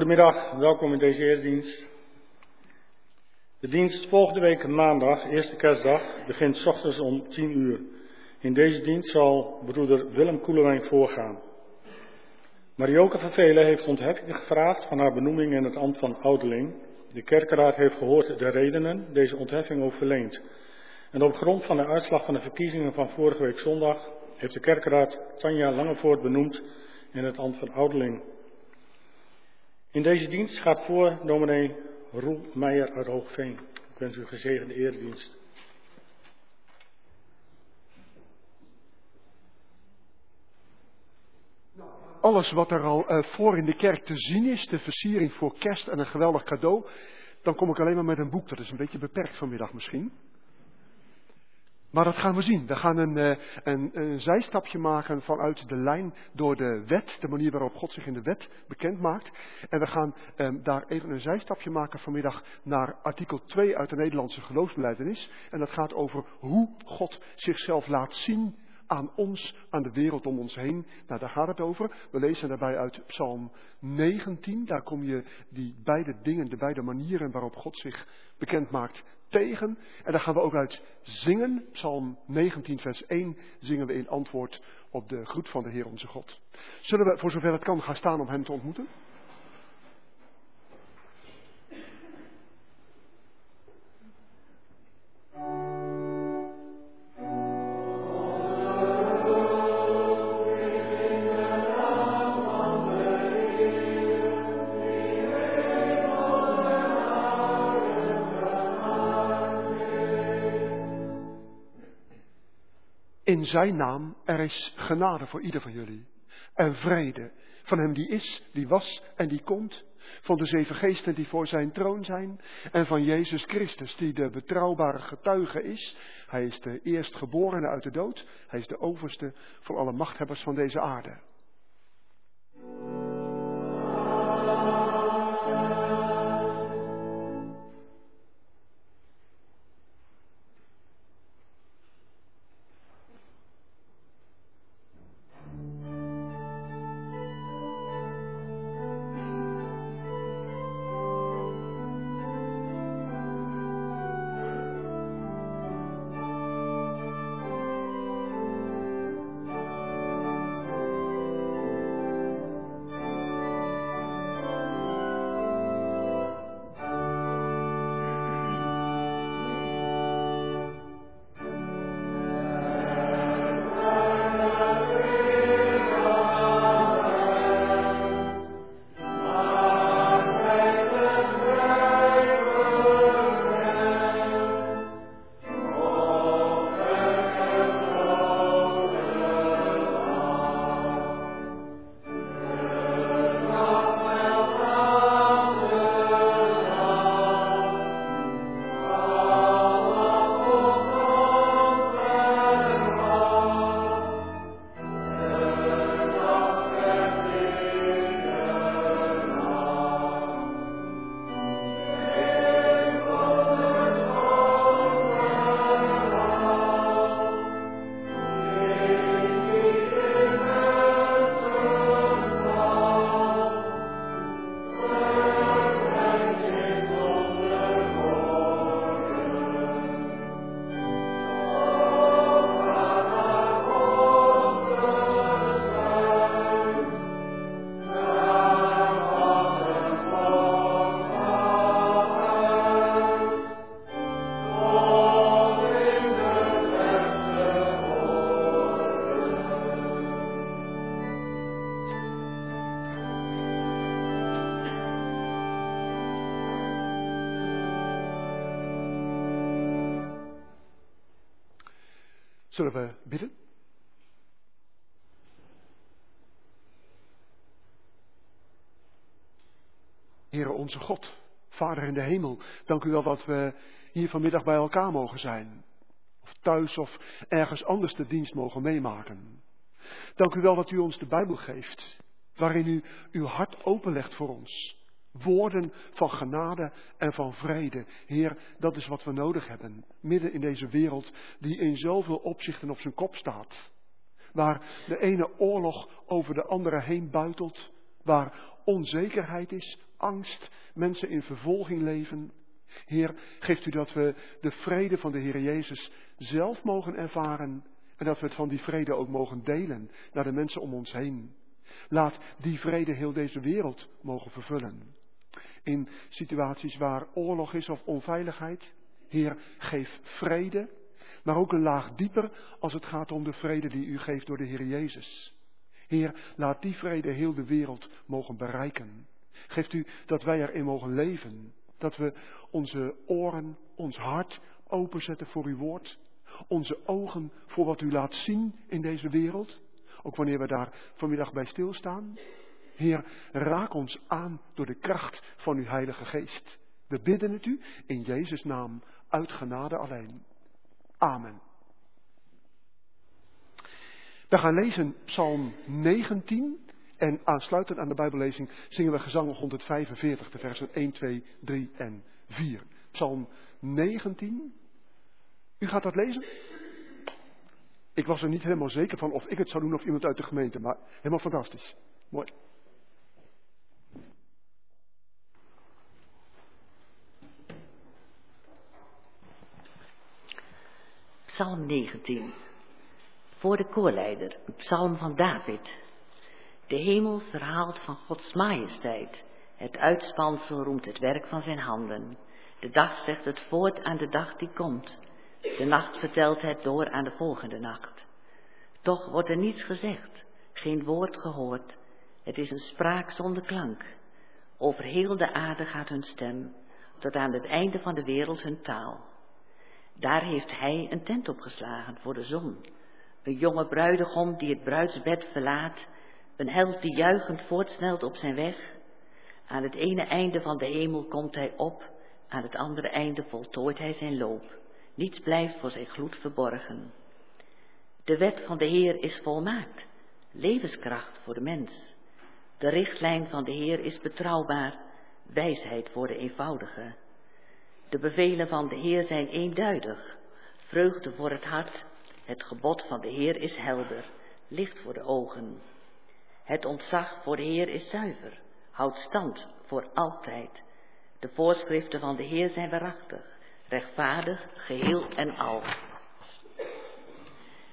Goedemiddag, welkom in deze eredienst. De dienst volgende week maandag, eerste kerstdag, begint ochtends om 10 uur. In deze dienst zal broeder Willem Koelewijn voorgaan. Marioke van Velen heeft ontheffing gevraagd van haar benoeming in het ambt van ouderling. De kerkenraad heeft gehoord de redenen deze ontheffing ook verleend. En op grond van de uitslag van de verkiezingen van vorige week zondag heeft de kerkenraad Tanja Langevoort benoemd in het ambt van ouderling. In deze dienst gaat voor dominee Roel Meijer uit Hoogveen. Ik wens u gezegende eredienst. Alles wat er al uh, voor in de kerk te zien is, de versiering voor kerst en een geweldig cadeau, dan kom ik alleen maar met een boek. Dat is een beetje beperkt vanmiddag misschien. Maar dat gaan we zien. We gaan een, eh, een, een, zijstapje maken vanuit de lijn door de wet, de manier waarop God zich in de wet bekend maakt. En we gaan um, daar even een zijstapje maken vanmiddag naar artikel 2 uit de Nederlandse geloofsbeleidenis. En dat gaat over hoe God zichzelf laat zien aan ons, aan de wereld om ons heen. Nou, daar gaat het over. We lezen daarbij uit Psalm 19. Daar kom je die beide dingen, de beide manieren waarop God zich bekend maakt, tegen. En daar gaan we ook uit zingen. Psalm 19, vers 1 zingen we in antwoord op de groet van de Heer onze God. Zullen we voor zover het kan gaan staan om Hem te ontmoeten? In zijn naam, er is genade voor ieder van jullie. En vrede van hem die is, die was en die komt. Van de zeven geesten die voor zijn troon zijn. En van Jezus Christus die de betrouwbare getuige is. Hij is de eerstgeborene uit de dood. Hij is de overste van alle machthebbers van deze aarde. Zullen we bidden? Heere onze God, Vader in de hemel, dank u wel dat we hier vanmiddag bij elkaar mogen zijn. Of thuis of ergens anders de dienst mogen meemaken. Dank u wel dat u ons de Bijbel geeft, waarin u uw hart openlegt voor ons. Woorden van genade en van vrede. Heer, dat is wat we nodig hebben. Midden in deze wereld die in zoveel opzichten op zijn kop staat. Waar de ene oorlog over de andere heen buitelt. waar onzekerheid is, angst, mensen in vervolging leven. Heer, geeft u dat we de vrede van de Heer Jezus zelf mogen ervaren en dat we het van die vrede ook mogen delen naar de mensen om ons heen. Laat die vrede heel deze wereld mogen vervullen. In situaties waar oorlog is of onveiligheid, Heer, geef vrede, maar ook een laag dieper als het gaat om de vrede die u geeft door de Heer Jezus. Heer, laat die vrede heel de wereld mogen bereiken. Geeft u dat wij erin mogen leven. Dat we onze oren, ons hart openzetten voor uw woord. Onze ogen voor wat u laat zien in deze wereld. Ook wanneer we daar vanmiddag bij stilstaan. Heer, raak ons aan door de kracht van uw Heilige Geest. We bidden het u in Jezus' naam uit genade alleen. Amen. We gaan lezen Psalm 19 en aansluitend aan de Bijbellezing zingen we gezang 145, de versen 1, 2, 3 en 4. Psalm 19. U gaat dat lezen? Ik was er niet helemaal zeker van of ik het zou doen of iemand uit de gemeente, maar helemaal fantastisch. Mooi. Psalm 19. Voor de koorleider, een psalm van David. De hemel verhaalt van Gods majesteit. Het uitspansel roemt het werk van zijn handen. De dag zegt het voort aan de dag die komt. De nacht vertelt het door aan de volgende nacht. Toch wordt er niets gezegd, geen woord gehoord. Het is een spraak zonder klank. Over heel de aarde gaat hun stem, tot aan het einde van de wereld hun taal. Daar heeft hij een tent opgeslagen voor de zon. Een jonge bruidegom die het bruidsbed verlaat, een held die juichend voortsnelt op zijn weg. Aan het ene einde van de hemel komt hij op, aan het andere einde voltooit hij zijn loop. Niets blijft voor zijn gloed verborgen. De wet van de Heer is volmaakt, levenskracht voor de mens. De richtlijn van de Heer is betrouwbaar, wijsheid voor de eenvoudige. De bevelen van de Heer zijn eenduidig, vreugde voor het hart. Het gebod van de Heer is helder, licht voor de ogen. Het ontzag voor de Heer is zuiver, houdt stand voor altijd. De voorschriften van de Heer zijn waarachtig, rechtvaardig, geheel en al.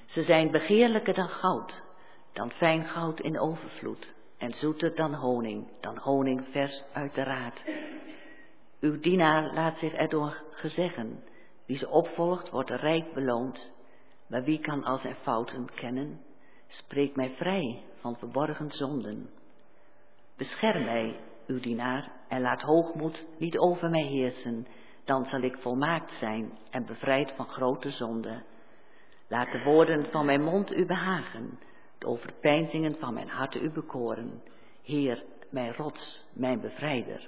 Ze zijn begeerlijker dan goud, dan fijn goud in overvloed, en zoeter dan honing, dan honing vers uit de raad. Uw dienaar laat zich erdoor gezeggen, wie ze opvolgt wordt rijk beloond, maar wie kan al zijn fouten kennen? Spreek mij vrij van verborgen zonden. Bescherm mij, uw dienaar, en laat hoogmoed niet over mij heersen, dan zal ik volmaakt zijn en bevrijd van grote zonden. Laat de woorden van mijn mond u behagen, de overpeinzingen van mijn hart u bekoren. Heer, mijn rots, mijn bevrijder.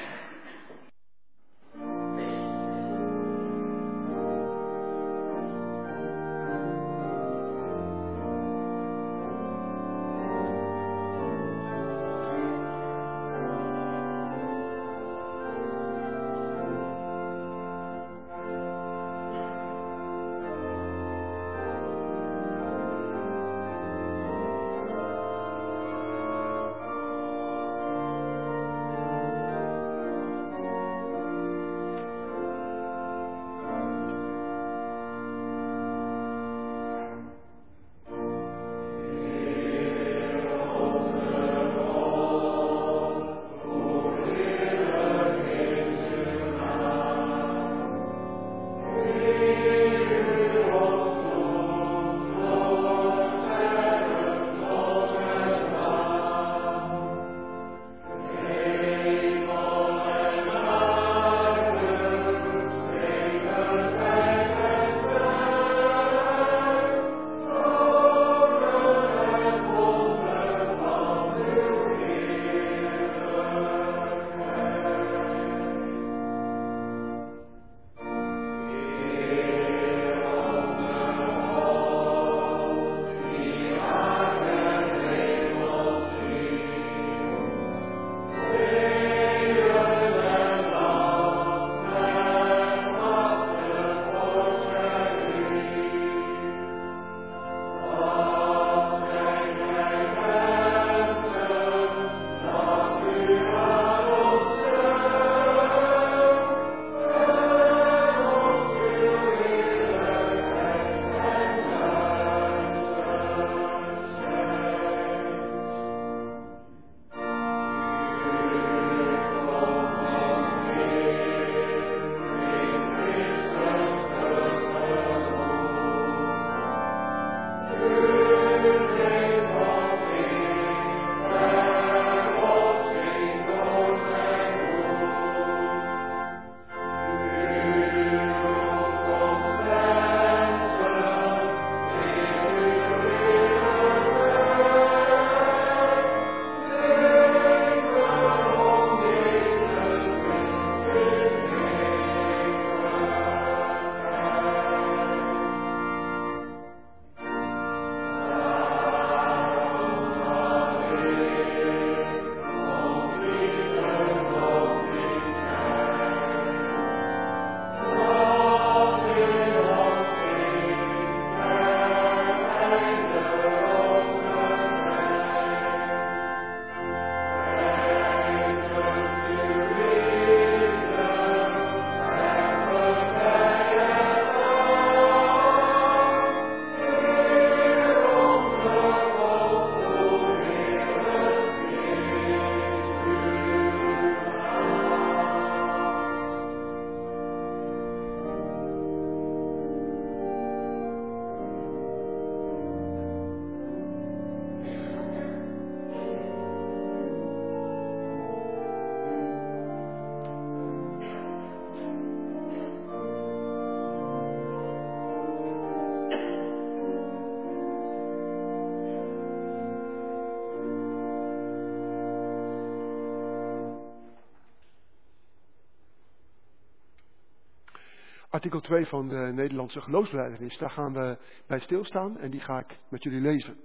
Artikel 2 van de Nederlandse geloofsbelijdenis, daar gaan we bij stilstaan en die ga ik met jullie lezen.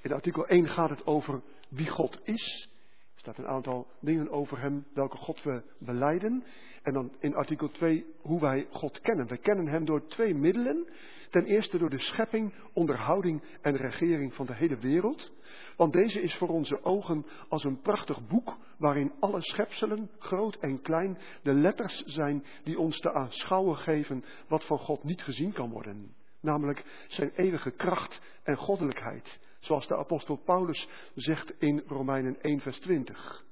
In artikel 1 gaat het over wie God is. Staat een aantal dingen over hem, welke God we beleiden. En dan in artikel 2 hoe wij God kennen. We kennen hem door twee middelen. Ten eerste door de schepping, onderhouding en regering van de hele wereld. Want deze is voor onze ogen als een prachtig boek waarin alle schepselen, groot en klein, de letters zijn die ons te aanschouwen geven wat van God niet gezien kan worden. Namelijk zijn eeuwige kracht en goddelijkheid. Zoals de apostel Paulus zegt in Romeinen 1 vers 20.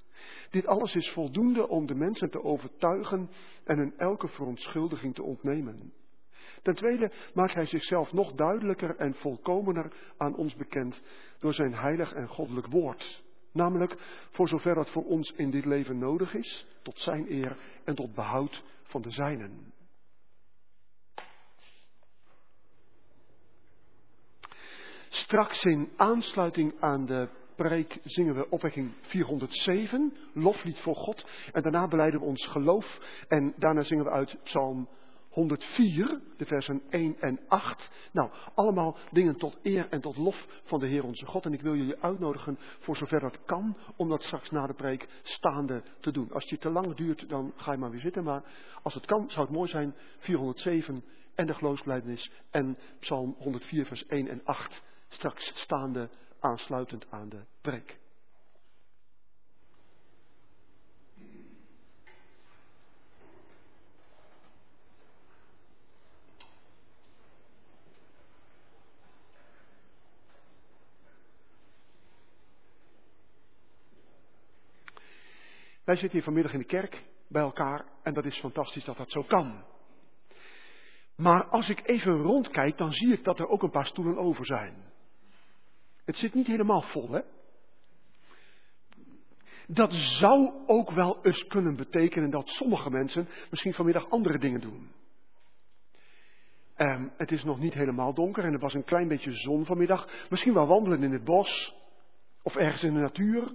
Dit alles is voldoende om de mensen te overtuigen en hun elke verontschuldiging te ontnemen. Ten tweede maakt hij zichzelf nog duidelijker en volkomener aan ons bekend door zijn heilig en goddelijk woord. Namelijk voor zover dat voor ons in dit leven nodig is, tot zijn eer en tot behoud van de zijnen. Straks in aansluiting aan de preek zingen we opwekking 407, loflied voor God. En daarna beleiden we ons geloof en daarna zingen we uit Psalm 104, de versen 1 en 8. Nou, allemaal dingen tot eer en tot lof van de Heer onze God. En ik wil jullie uitnodigen, voor zover dat kan, om dat straks na de preek staande te doen. Als het te lang duurt, dan ga je maar weer zitten. Maar als het kan, zou het mooi zijn, 407 en de geloofsbelijdenis en Psalm 104, vers 1 en 8 straks staande aansluitend aan de preek. Wij zitten hier vanmiddag in de kerk bij elkaar en dat is fantastisch dat dat zo kan. Maar als ik even rondkijk, dan zie ik dat er ook een paar stoelen over zijn. Het zit niet helemaal vol, hè? Dat zou ook wel eens kunnen betekenen dat sommige mensen misschien vanmiddag andere dingen doen. Um, het is nog niet helemaal donker en er was een klein beetje zon vanmiddag. Misschien wel wandelen in het bos of ergens in de natuur.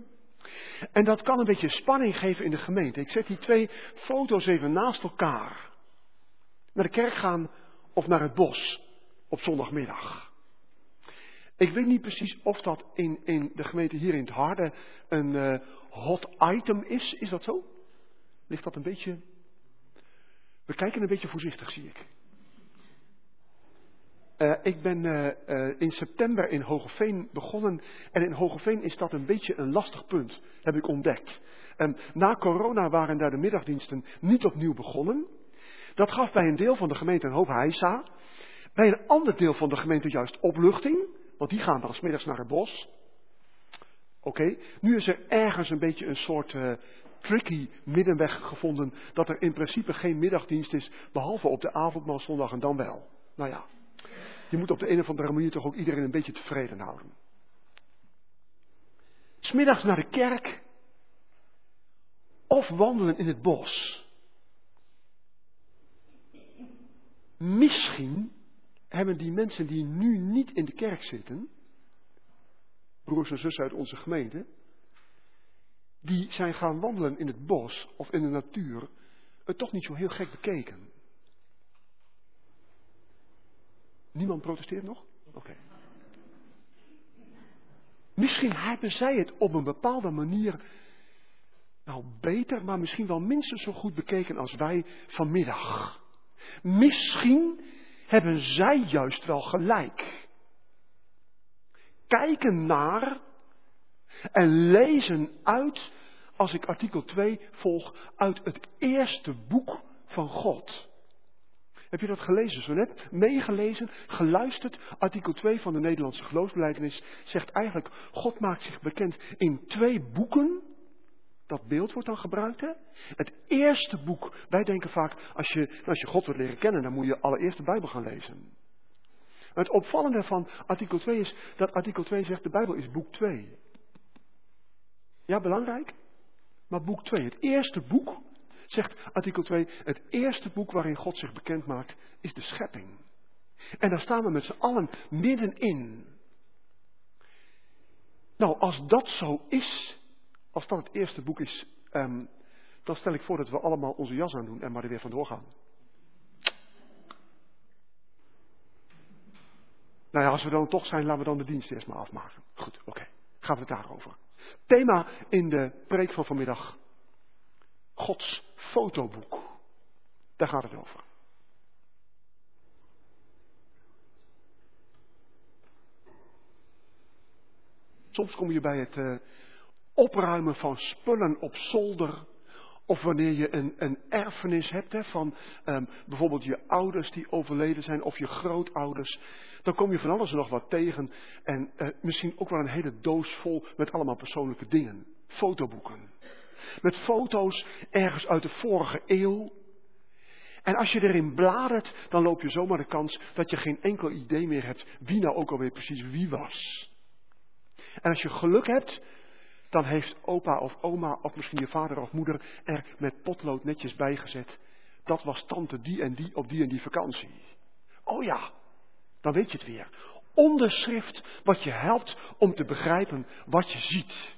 En dat kan een beetje spanning geven in de gemeente. Ik zet die twee foto's even naast elkaar. Naar de kerk gaan of naar het bos op zondagmiddag. Ik weet niet precies of dat in, in de gemeente hier in het Harde een uh, hot item is. Is dat zo? Ligt dat een beetje. We kijken een beetje voorzichtig, zie ik. Uh, ik ben uh, in september in Hogeveen begonnen. En in Hogeveen is dat een beetje een lastig punt, heb ik ontdekt. Um, na corona waren daar de middagdiensten niet opnieuw begonnen. Dat gaf bij een deel van de gemeente een hoop. Bij een ander deel van de gemeente juist opluchting. Want die gaan dan smiddags naar het bos. Oké, nu is er ergens een beetje een soort uh, tricky middenweg gevonden. Dat er in principe geen middagdienst is. Behalve op de avondmaalzondag en dan wel. Nou ja, je moet op de een of andere manier toch ook iedereen een beetje tevreden houden. Smiddags naar de kerk. Of wandelen in het bos. Misschien hebben die mensen die nu niet in de kerk zitten, broers en zussen uit onze gemeente, die zijn gaan wandelen in het bos of in de natuur, het toch niet zo heel gek bekeken. Niemand protesteert nog? Oké. Misschien hebben zij het op een bepaalde manier, nou beter, maar misschien wel minstens zo goed bekeken als wij vanmiddag. Misschien hebben zij juist wel gelijk. Kijken naar en lezen uit, als ik artikel 2 volg, uit het eerste boek van God. Heb je dat gelezen zo net? Meegelezen, geluisterd. Artikel 2 van de Nederlandse geloofsbelijdenis zegt eigenlijk, God maakt zich bekend in twee boeken dat beeld wordt dan gebruikt, hè? Het eerste boek. Wij denken vaak, als je, als je God wilt leren kennen, dan moet je allereerst de Bijbel gaan lezen. Het opvallende van artikel 2 is dat artikel 2 zegt, de Bijbel is boek 2. Ja, belangrijk? Maar boek 2, het eerste boek, zegt artikel 2, het eerste boek waarin God zich bekend maakt, is de schepping. En daar staan we met z'n allen middenin. Nou, als dat zo is, als dat het eerste boek is, ehm, dan stel ik voor dat we allemaal onze jas aan doen en maar er weer vandoor gaan. Nou ja, als we dan toch zijn, laten we dan de dienst eerst maar afmaken. Goed, oké. Gaan we het daarover. Thema in de preek van vanmiddag. Gods fotoboek. Daar gaat het over. Soms kom je bij het, eh, opruimen van spullen op zolder. Of wanneer je een, een erfenis hebt hè, van um, bijvoorbeeld je ouders die overleden zijn of je grootouders. Dan kom je van alles nog wat tegen. En uh, misschien ook wel een hele doos vol met allemaal persoonlijke dingen. Fotoboeken. Met foto's ergens uit de vorige eeuw. En als je erin bladert, dan loop je zomaar de kans dat je geen enkel idee meer hebt wie nou ook alweer precies wie was. En als je geluk hebt, dan heeft opa of oma of misschien je vader of moeder er met potlood netjes bijgezet. Dat was tante die en die op die en die vakantie. Oh ja, dan weet je het weer. Onderschrift wat je helpt om te begrijpen wat je ziet.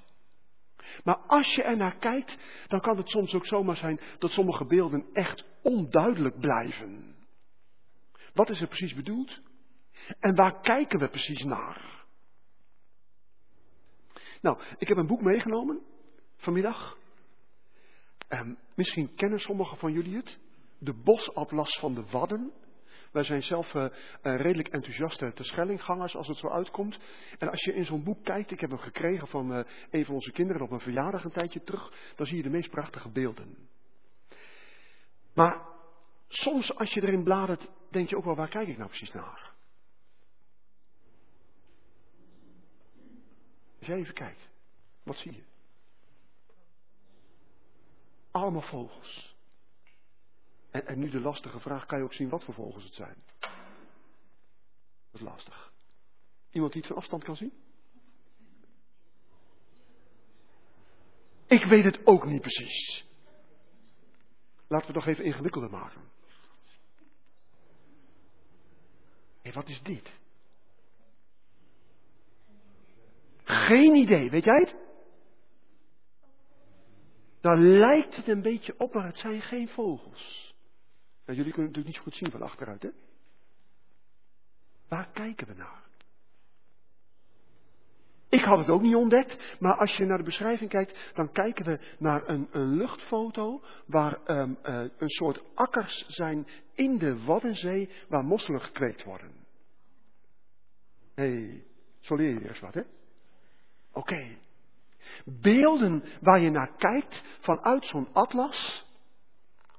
Maar als je er naar kijkt, dan kan het soms ook zomaar zijn dat sommige beelden echt onduidelijk blijven. Wat is er precies bedoeld? En waar kijken we precies naar? Nou, ik heb een boek meegenomen vanmiddag. En misschien kennen sommigen van jullie het. De bosatlas van de Wadden. Wij zijn zelf uh, redelijk enthousiaste Schellinggangers als het zo uitkomt. En als je in zo'n boek kijkt, ik heb hem gekregen van uh, een van onze kinderen op een verjaardag een tijdje terug, dan zie je de meest prachtige beelden. Maar soms als je erin bladert, denk je ook wel, waar kijk ik nou precies naar? Even kijkt, wat zie je? Allemaal vogels. En, en nu de lastige vraag, kan je ook zien wat voor vogels het zijn? Dat is lastig. Iemand die het van afstand kan zien? Ik weet het ook niet precies. Laten we het nog even ingewikkelder maken. Hé, wat is dit? Geen idee, weet jij het? Dan lijkt het een beetje op, maar het zijn geen vogels. Jullie kunnen het natuurlijk niet zo goed zien van achteruit, hè? Waar kijken we naar? Ik had het ook niet ontdekt, maar als je naar de beschrijving kijkt, dan kijken we naar een, luchtfoto waar um, uh, een soort akkers zijn in de Waddenzee waar mosselen gekweekt worden. Hé, hey, zo leer je eens wat, hè? Oké. Beelden waar je naar kijkt vanuit zo'n atlas.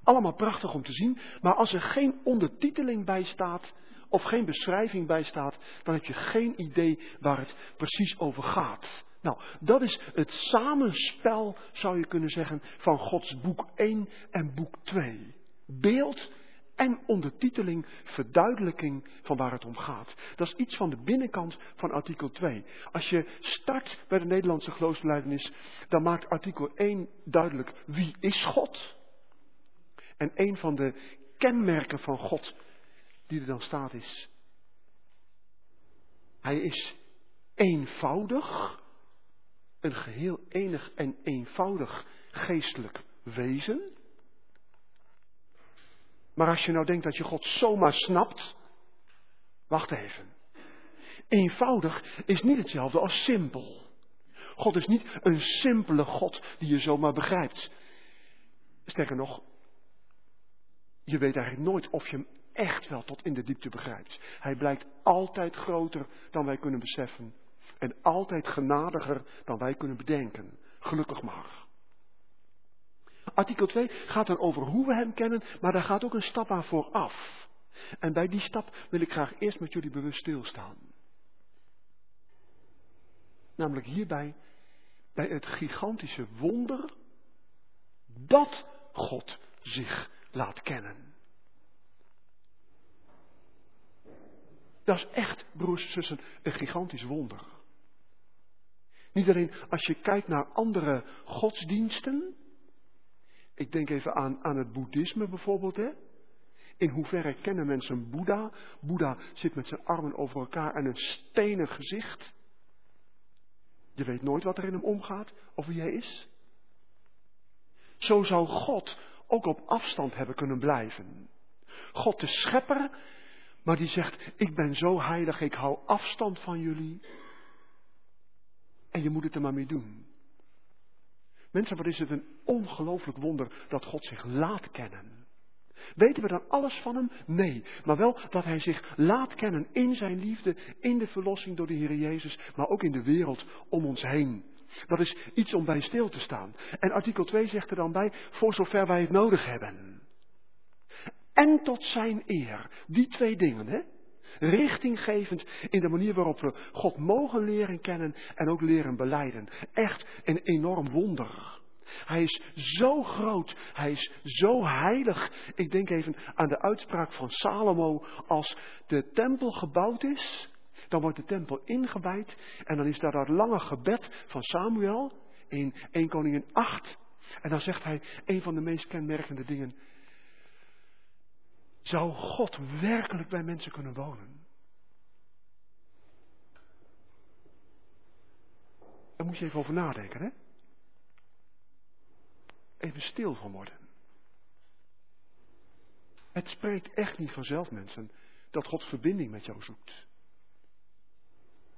Allemaal prachtig om te zien. Maar als er geen ondertiteling bij staat. Of geen beschrijving bij staat. Dan heb je geen idee waar het precies over gaat. Nou, dat is het samenspel, zou je kunnen zeggen, van Gods boek 1 en boek 2. Beeld en ondertiteling, verduidelijking van waar het om gaat. Dat is iets van de binnenkant van artikel 2. Als je start bij de Nederlandse geloofsbelijdenis, dan maakt artikel 1 duidelijk wie is God. En een van de kenmerken van God die er dan staat is, hij is eenvoudig, een geheel enig en eenvoudig geestelijk wezen. Maar als je nou denkt dat je God zomaar snapt, wacht even. Eenvoudig is niet hetzelfde als simpel. God is niet een simpele God die je zomaar begrijpt. Sterker nog, je weet eigenlijk nooit of je hem echt wel tot in de diepte begrijpt. Hij blijkt altijd groter dan wij kunnen beseffen. En altijd genadiger dan wij kunnen bedenken. Gelukkig maar. Artikel 2 gaat dan over hoe we hem kennen, maar daar gaat ook een stap aan vooraf. En bij die stap wil ik graag eerst met jullie bewust stilstaan. Namelijk hierbij, bij het gigantische wonder dat God zich laat kennen. Dat is echt, broers en zussen, een gigantisch wonder. Niet alleen als je kijkt naar andere godsdiensten, ik denk even aan, aan het boeddhisme bijvoorbeeld. Hè? In hoeverre kennen mensen Boeddha? Boeddha zit met zijn armen over elkaar en een stenen gezicht. Je weet nooit wat er in hem omgaat of wie hij is. Zo zou God ook op afstand hebben kunnen blijven. God de schepper, maar die zegt, ik ben zo heilig, ik hou afstand van jullie. En je moet het er maar mee doen. Mensen, wat is het een ongelooflijk wonder dat God zich laat kennen. Weten we dan alles van hem? Nee. Maar wel dat hij zich laat kennen in zijn liefde, in de verlossing door de Heer Jezus, maar ook in de wereld om ons heen. Dat is iets om bij stil te staan. En artikel 2 zegt er dan bij, voor zover wij het nodig hebben. En tot zijn eer. Die twee dingen, hè? Richtinggevend in de manier waarop we God mogen leren kennen en ook leren beleiden. Echt een enorm wonder. Hij is zo groot, hij is zo heilig. Ik denk even aan de uitspraak van Salomo. Als de tempel gebouwd is, dan wordt de tempel ingewijd en dan is daar dat lange gebed van Samuel in 1 Koningin 8. En dan zegt hij een van de meest kenmerkende dingen. Zou God werkelijk bij mensen kunnen wonen? Daar moet je even over nadenken, hè? Even stil van worden. Het spreekt echt niet vanzelf, mensen, dat God verbinding met jou zoekt.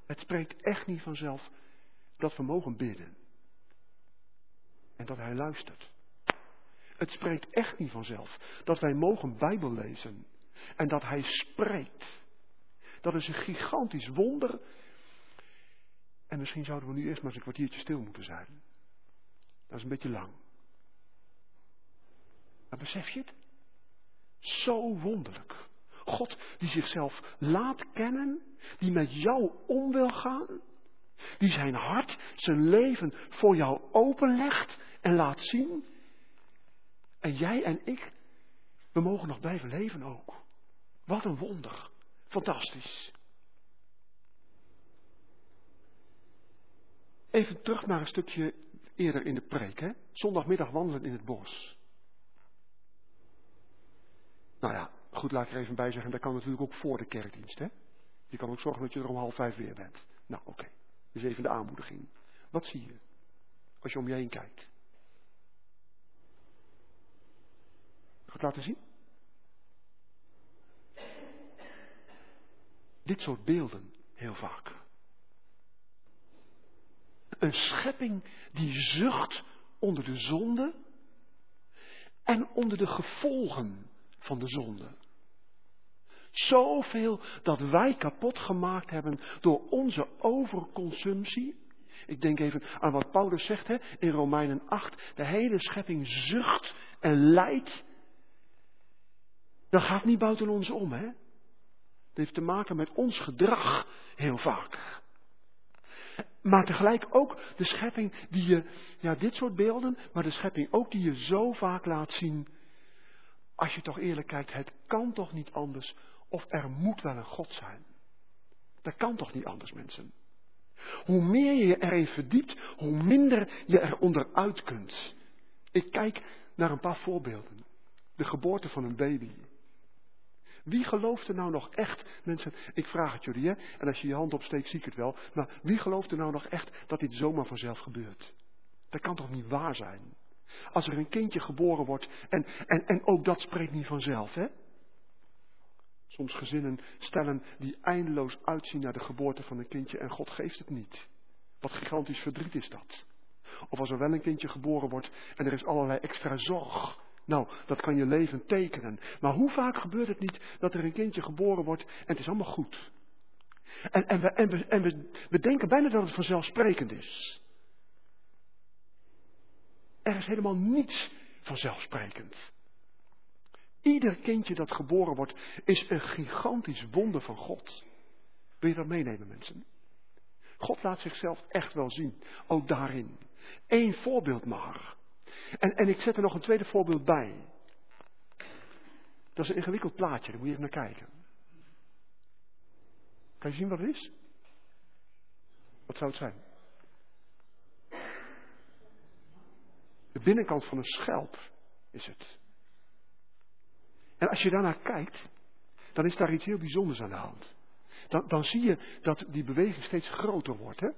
Het spreekt echt niet vanzelf dat we mogen bidden. En dat Hij luistert. Het spreekt echt niet vanzelf dat wij mogen Bijbel lezen. En dat Hij spreekt. Dat is een gigantisch wonder. En misschien zouden we nu eerst maar eens een kwartiertje stil moeten zijn. Dat is een beetje lang. Maar besef je het? Zo wonderlijk. God die zichzelf laat kennen, die met jou om wil gaan, die zijn hart, zijn leven voor jou openlegt en laat zien. En jij en ik, we mogen nog blijven leven ook. Wat een wonder. Fantastisch. Even terug naar een stukje eerder in de preek. Hè? Zondagmiddag wandelen in het bos. Nou ja, goed, laat ik er even bij zeggen, dat kan natuurlijk ook voor de kerkdienst. Hè? Je kan ook zorgen dat je er om half vijf weer bent. Nou, oké. Dus even de aanmoediging. Wat zie je als je om je heen kijkt? Ga laten zien? Dit soort beelden heel vaak. Een schepping die zucht onder de zonde en onder de gevolgen van de zonde. Zoveel dat wij kapot gemaakt hebben door onze overconsumptie. Ik denk even aan wat Paulus zegt hè, in Romeinen 8. De hele schepping zucht en lijdt. Dat gaat niet buiten ons om. Hè? Het heeft te maken met ons gedrag heel vaak. Maar tegelijk ook de schepping die je, ja dit soort beelden, maar de schepping ook die je zo vaak laat zien als je toch eerlijk kijkt, het kan toch niet anders of er moet wel een God zijn. Dat kan toch niet anders, mensen. Hoe meer je je erin verdiept, hoe minder je er onderuit kunt. Ik kijk naar een paar voorbeelden. De geboorte van een baby. Wie gelooft er nou nog echt, mensen, ik vraag het jullie hè, en als je je hand opsteekt zie ik het wel, maar wie gelooft er nou nog echt dat dit zomaar vanzelf gebeurt? Dat kan toch niet waar zijn? Als er een kindje geboren wordt. En, en, en ook dat spreekt niet vanzelf, hè? Soms gezinnen stellen die eindeloos uitzien naar de geboorte van een kindje en God geeft het niet. Wat gigantisch verdriet is dat. Of als er wel een kindje geboren wordt en er is allerlei extra zorg. Nou, dat kan je leven tekenen. Maar hoe vaak gebeurt het niet dat er een kindje geboren wordt en het is allemaal goed? En, en, we, en, we, en we, we denken bijna dat het vanzelfsprekend is. Er is helemaal niets vanzelfsprekend. Ieder kindje dat geboren wordt is een gigantisch wonder van God. Wil je dat meenemen, mensen? God laat zichzelf echt wel zien, ook daarin. Eén voorbeeld maar. En, en ik zet er nog een tweede voorbeeld bij. Dat is een ingewikkeld plaatje, daar moet je even naar kijken. Kan je zien wat het is? Wat zou het zijn? De binnenkant van een schelp is het. En als je daarnaar kijkt, dan is daar iets heel bijzonders aan de hand. Dan, dan zie je dat die beweging steeds groter wordt, hè?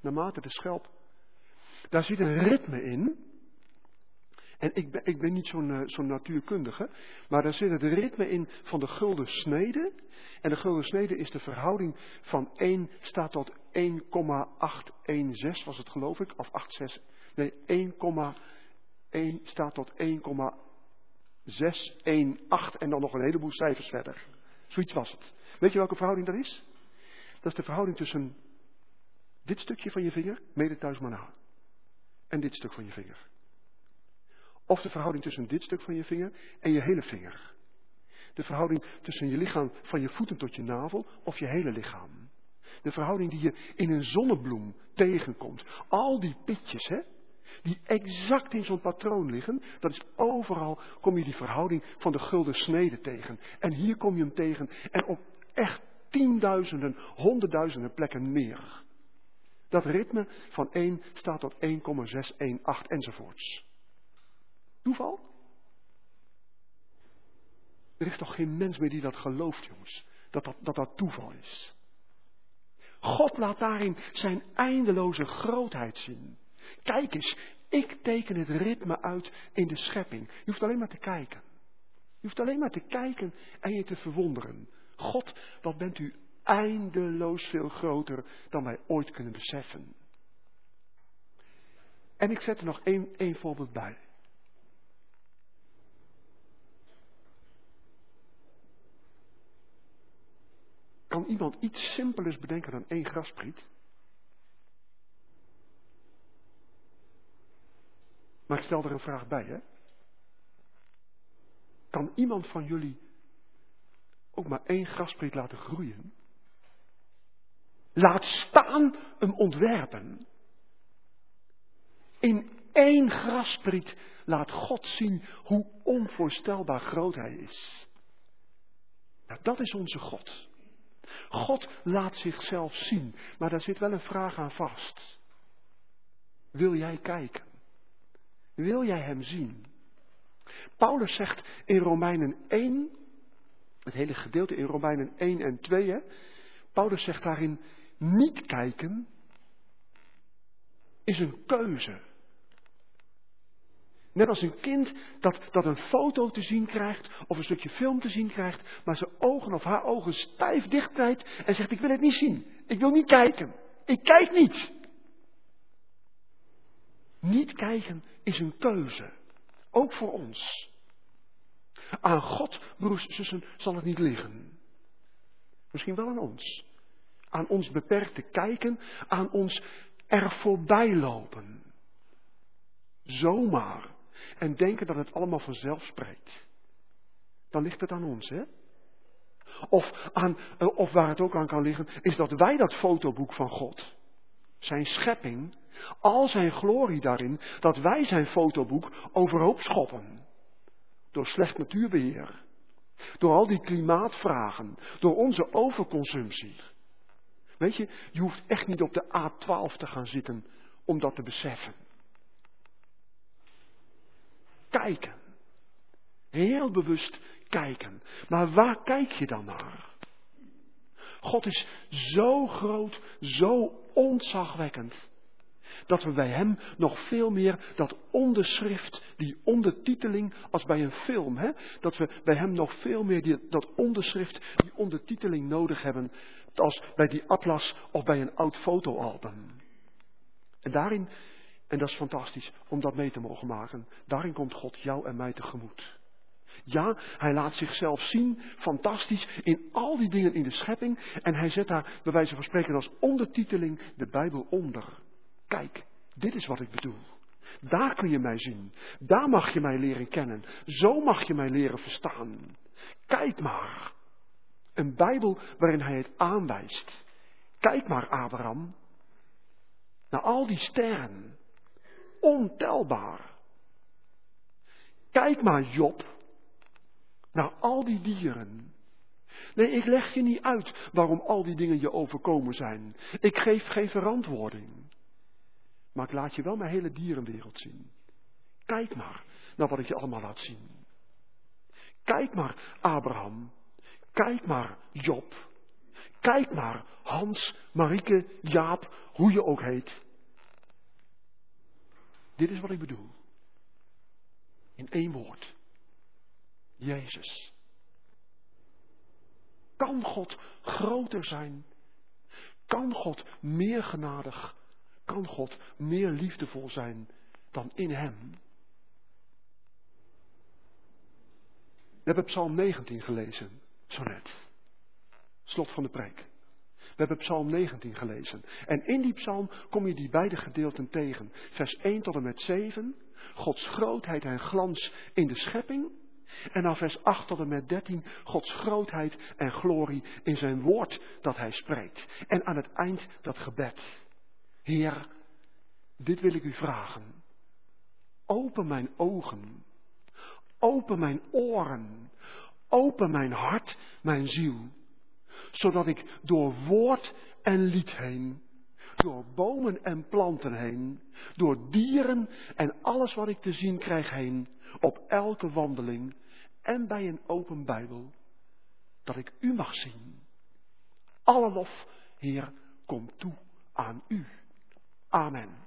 Naarmate de schelp. Daar zit een ritme in. En ik ben, ik ben niet zo'n uh, zo'n natuurkundige, maar daar zit het ritme in van de gulden snede. En de gulden snede is de verhouding van 1 staat tot 1,816 was het geloof ik, of 86. Nee, 1,1 staat tot 1,618 en dan nog een heleboel cijfers verder. Zoiets was het. Weet je welke verhouding dat is? Dat is de verhouding tussen dit stukje van je vinger, mede thuis maar na, en dit stuk van je vinger. Of de verhouding tussen dit stuk van je vinger en je hele vinger. De verhouding tussen je lichaam van je voeten tot je navel of je hele lichaam. De verhouding die je in een zonnebloem tegenkomt. Al die pitjes, hè, die exact in zo'n patroon liggen, dat is overal, kom je die verhouding van de gulden snede tegen. En hier kom je hem tegen en op echt tienduizenden, honderdduizenden plekken meer. Dat ritme van 1 staat tot 1,618 enzovoorts. Toeval? Er is toch geen mens meer die dat gelooft, jongens, dat dat, dat, dat toeval is. God laat daarin zijn eindeloze grootheid zien. Kijk eens, ik teken het ritme uit in de schepping. Je hoeft alleen maar te kijken. Je hoeft alleen maar te kijken en je te verwonderen. God, wat bent u eindeloos veel groter dan wij ooit kunnen beseffen. En ik zet er nog één, één voorbeeld bij. Kan iemand iets simpelers bedenken dan één graspriet? Maar ik stel er een vraag bij, hè? Kan iemand van jullie ook maar één graspriet laten groeien? Laat staan hem ontwerpen. In één graspriet laat God zien hoe onvoorstelbaar groot Hij is. Nou, dat is onze God. God laat zichzelf zien, maar daar zit wel een vraag aan vast. Wil jij kijken? Wil jij Hem zien? Paulus zegt in Romeinen 1, het hele gedeelte in Romeinen 1 en 2, hè, Paulus zegt daarin, niet kijken is een keuze. Net als een kind dat, dat een foto te zien krijgt of een stukje film te zien krijgt, maar zijn ogen of haar ogen stijf dichtkrijgt en zegt ik wil het niet zien. Ik wil niet kijken. Ik kijk niet. Niet kijken is een keuze. Ook voor ons. Aan God, broers en zussen, zal het niet liggen. Misschien wel aan ons. Aan ons beperkte kijken, aan ons er voorbij lopen. Zomaar. En denken dat het allemaal vanzelf spreekt. Dan ligt het aan ons, hè? Of, aan, eh, of waar het ook aan kan liggen, is dat wij dat fotoboek van God, zijn schepping, al zijn glorie daarin, dat wij zijn fotoboek overhoop schoppen. Door slecht natuurbeheer. Door al die klimaatvragen. Door onze overconsumptie. Weet je, je hoeft echt niet op de A12 te gaan zitten om dat te beseffen. Kijken. Heel bewust kijken. Maar waar kijk je dan naar? God is zo groot, zo ontzagwekkend. Dat we bij Hem nog veel meer dat onderschrift, die ondertiteling, als bij een film, hè? dat we bij Hem nog veel meer die, dat onderschrift, die ondertiteling nodig hebben, als bij die atlas of bij een oud fotoalbum. En daarin, en dat is fantastisch om dat mee te mogen maken, daarin komt God jou en mij tegemoet. Ja, hij laat zichzelf zien, fantastisch, in al die dingen in de schepping. En hij zet daar, bij wijze van spreken, als ondertiteling de Bijbel onder. Kijk, dit is wat ik bedoel. Daar kun je mij zien. Daar mag je mij leren kennen. Zo mag je mij leren verstaan. Kijk maar. Een Bijbel waarin hij het aanwijst. Kijk maar, Abraham. Naar al die sterren. Ontelbaar. Kijk maar, Job. Naar al die dieren. Nee, ik leg je niet uit waarom al die dingen je overkomen zijn. Ik geef geen verantwoording. Maar ik laat je wel mijn hele dierenwereld zien. Kijk maar naar wat ik je allemaal laat zien. Kijk maar, Abraham. Kijk maar, Job. Kijk maar, Hans, Marieke, Jaap, hoe je ook heet. Dit is wat ik bedoel. In één woord. Jezus. Kan God groter zijn? Kan God meer genadig? Kan God meer liefdevol zijn dan in Hem? We hebben Psalm 19 gelezen, zo net. Slot van de preek. We hebben Psalm 19 gelezen. En in die psalm kom je die beide gedeelten tegen. Vers 1 tot en met 7. Gods grootheid en glans in de schepping. En dan vers 8 tot en met 13. Gods grootheid en glorie in zijn woord dat hij spreekt. En aan het eind dat gebed. Heer, dit wil ik u vragen. Open mijn ogen. Open mijn oren. Open mijn hart, mijn ziel zodat ik door woord en lied heen, door bomen en planten heen, door dieren en alles wat ik te zien krijg heen, op elke wandeling en bij een open Bijbel, dat ik u mag zien. Alle lof, Heer, komt toe aan u. Amen.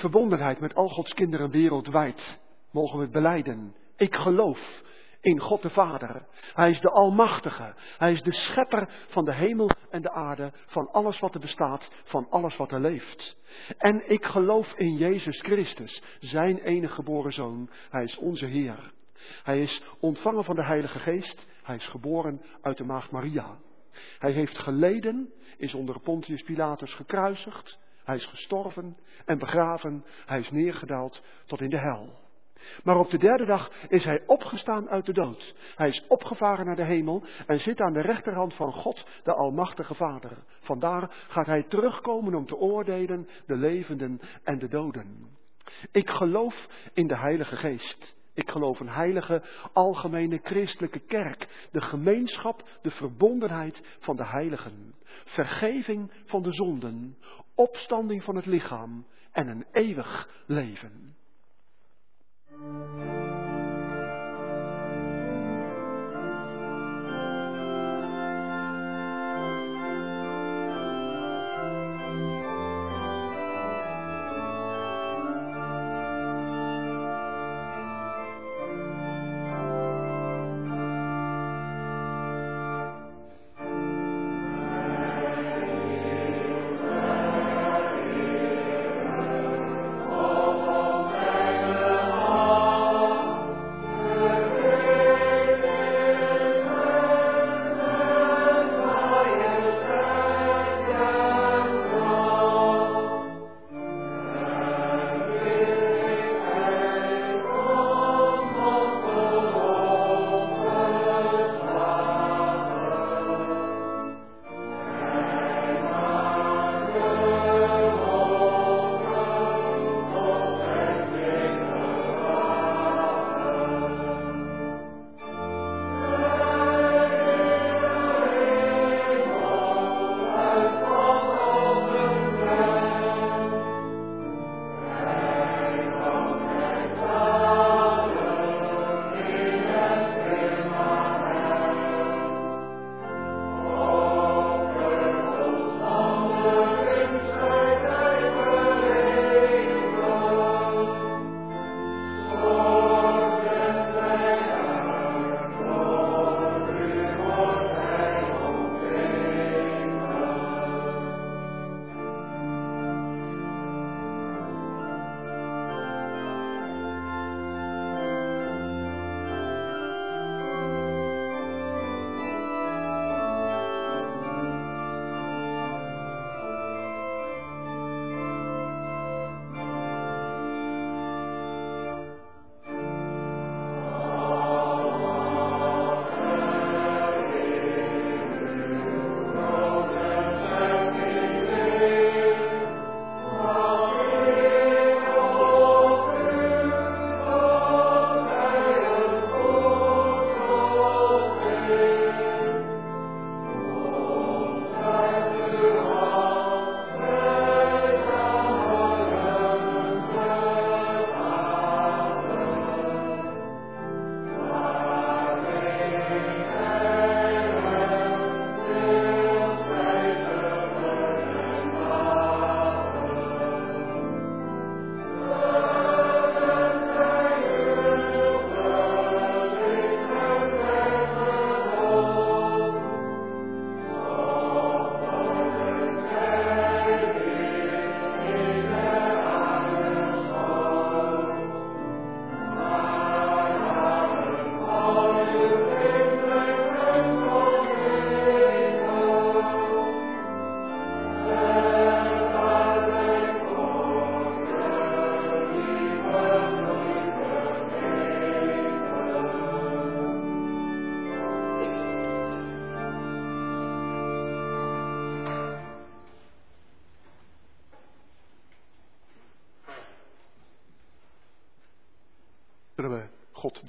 Verbondenheid met al Gods kinderen wereldwijd mogen we het beleiden. Ik geloof in God de Vader. Hij is de Almachtige. Hij is de schepper van de hemel en de aarde, van alles wat er bestaat, van alles wat er leeft. En ik geloof in Jezus Christus, zijn enige geboren Zoon. Hij is onze Heer. Hij is ontvangen van de Heilige Geest. Hij is geboren uit de Maagd Maria. Hij heeft geleden, is onder Pontius Pilatus gekruisigd. Hij is gestorven en begraven. Hij is neergedaald tot in de hel. Maar op de derde dag is hij opgestaan uit de dood. Hij is opgevaren naar de hemel en zit aan de rechterhand van God, de Almachtige Vader. Vandaar gaat hij terugkomen om te oordelen de levenden en de doden. Ik geloof in de Heilige Geest. Ik geloof een heilige, algemene christelijke kerk. De gemeenschap, de verbondenheid van de heiligen. Vergeving van de zonden. Opstanding van het lichaam. En een eeuwig leven.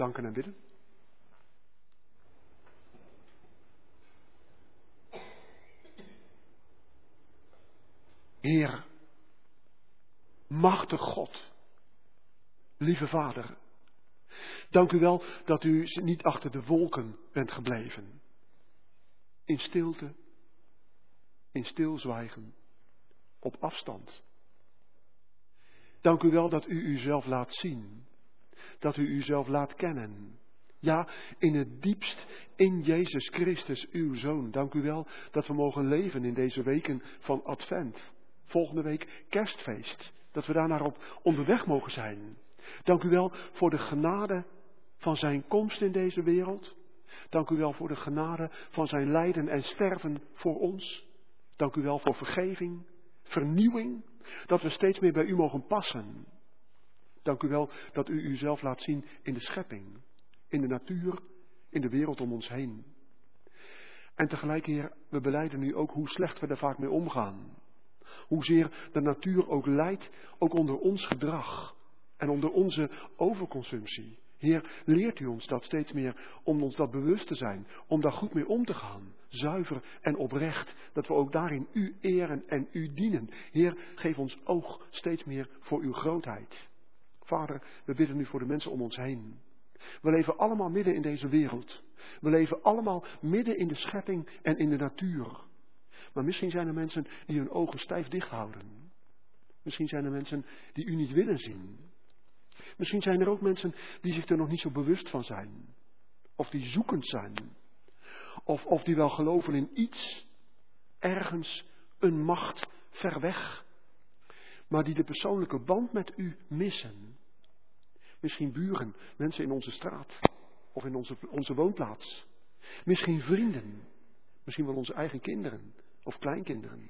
Danken en bidden? Heer, machtig God, lieve Vader, dank u wel dat u niet achter de wolken bent gebleven. In stilte, in stilzwijgen, op afstand. Dank u wel dat u uzelf laat zien. Dat u uzelf laat kennen. Ja, in het diepst in Jezus Christus, uw Zoon. Dank u wel dat we mogen leven in deze weken van Advent. Volgende week kerstfeest. Dat we daarnaar op onderweg mogen zijn. Dank u wel voor de genade van zijn komst in deze wereld. Dank u wel voor de genade van zijn lijden en sterven voor ons. Dank u wel voor vergeving, vernieuwing, dat we steeds meer bij u mogen passen. Dank u wel dat u uzelf laat zien in de schepping, in de natuur, in de wereld om ons heen. En tegelijk, Heer, we beleiden nu ook hoe slecht we er vaak mee omgaan. Hoezeer de natuur ook leidt, ook onder ons gedrag en onder onze overconsumptie. Heer, leert u ons dat steeds meer om ons dat bewust te zijn, om daar goed mee om te gaan, zuiver en oprecht, dat we ook daarin u eren en u dienen. Heer, geef ons oog steeds meer voor uw grootheid. Vader, we bidden nu voor de mensen om ons heen. We leven allemaal midden in deze wereld. We leven allemaal midden in de schepping en in de natuur. Maar misschien zijn er mensen die hun ogen stijf dicht houden. Misschien zijn er mensen die u niet willen zien. Misschien zijn er ook mensen die zich er nog niet zo bewust van zijn. Of die zoekend zijn. Of, of die wel geloven in iets, ergens, een macht ver weg. Maar die de persoonlijke band met u missen. Misschien buren, mensen in onze straat of in onze, onze woonplaats. Misschien vrienden. Misschien wel onze eigen kinderen of kleinkinderen.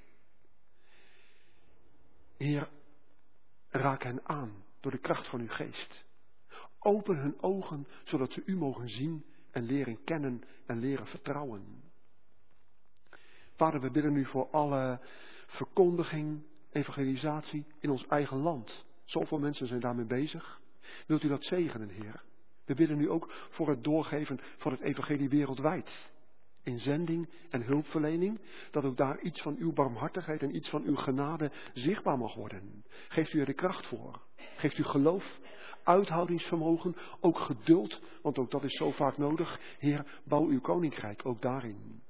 Heer, raak hen aan door de kracht van uw geest. Open hun ogen, zodat ze u mogen zien en leren kennen en leren vertrouwen. Vader, we bidden nu voor alle verkondiging, evangelisatie in ons eigen land. Zoveel mensen zijn daarmee bezig. Wilt u dat zegenen, Heer? We bidden nu ook voor het doorgeven van het evangelie wereldwijd. In zending en hulpverlening, dat ook daar iets van uw barmhartigheid en iets van uw genade zichtbaar mag worden. Geeft u er de kracht voor. Geeft u geloof, uithoudingsvermogen, ook geduld, want ook dat is zo vaak nodig. Heer, bouw uw koninkrijk ook daarin.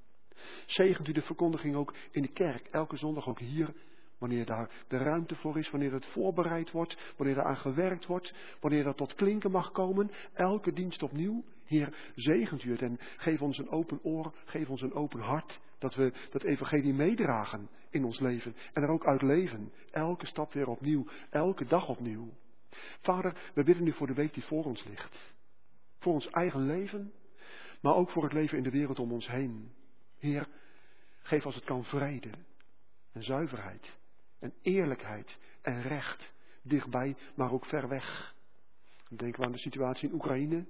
Zegent u de verkondiging ook in de kerk, elke zondag ook hier, wanneer daar de ruimte voor is, wanneer het voorbereid wordt, wanneer er aan gewerkt wordt, wanneer dat tot klinken mag komen, elke dienst opnieuw. Heer, zegent u het en geef ons een open oor, geef ons een open hart, dat we dat evangelie meedragen in ons leven en er ook uit leven. Elke stap weer opnieuw, elke dag opnieuw. Vader, we bidden nu voor de week die voor ons ligt. Voor ons eigen leven, maar ook voor het leven in de wereld om ons heen. Heer, geef als het kan vrede en zuiverheid en eerlijkheid en recht. Dichtbij, maar ook ver weg. Denken we aan de situatie in Oekraïne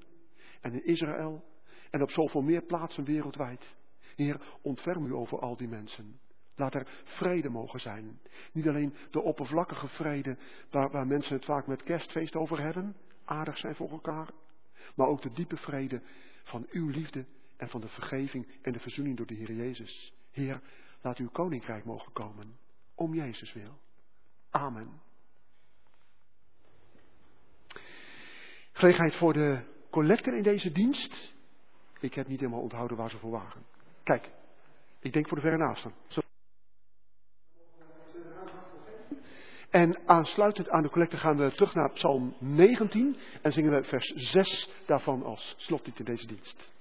en in Israël en op zoveel meer plaatsen wereldwijd. Heer, ontferm u over al die mensen. Laat er vrede mogen zijn. Niet alleen de oppervlakkige vrede waar, waar mensen het vaak met kerstfeest over hebben, aardig zijn voor elkaar, maar ook de diepe vrede van uw liefde en van de vergeving en de verzoening door de Heer Jezus. Heer, laat uw koninkrijk mogen komen. Om Jezus wil. Amen. Gelegenheid voor de collector in deze dienst. Ik heb niet helemaal onthouden waar ze voor waren. Kijk, ik denk voor de verre naasten. En aansluitend aan de collecte gaan we terug naar Psalm 19 en zingen we vers 6 daarvan als slotlied in deze dienst.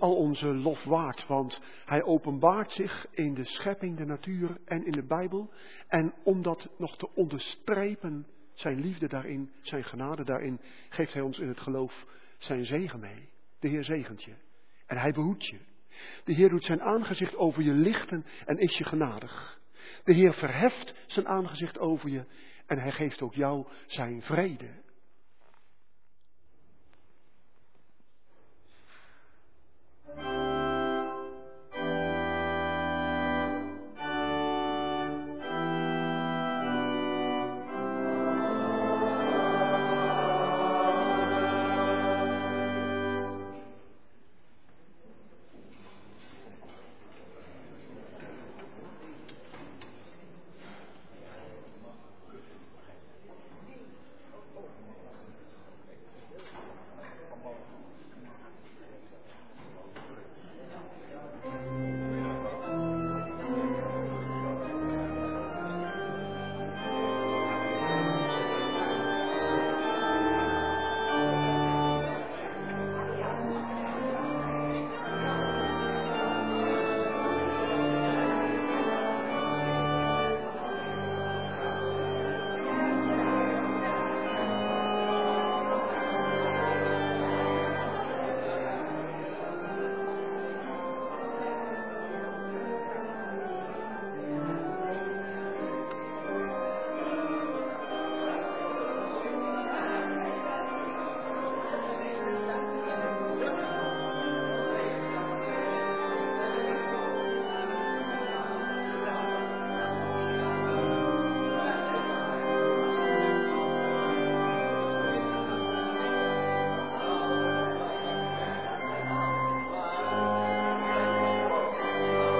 Al onze lof waard, want hij openbaart zich in de schepping, de natuur en in de Bijbel. En om dat nog te onderstrepen, zijn liefde daarin, zijn genade daarin, geeft hij ons in het geloof zijn zegen mee. De Heer zegent je en hij behoedt je. De Heer doet zijn aangezicht over je lichten en is je genadig. De Heer verheft zijn aangezicht over je en hij geeft ook jou zijn vrede.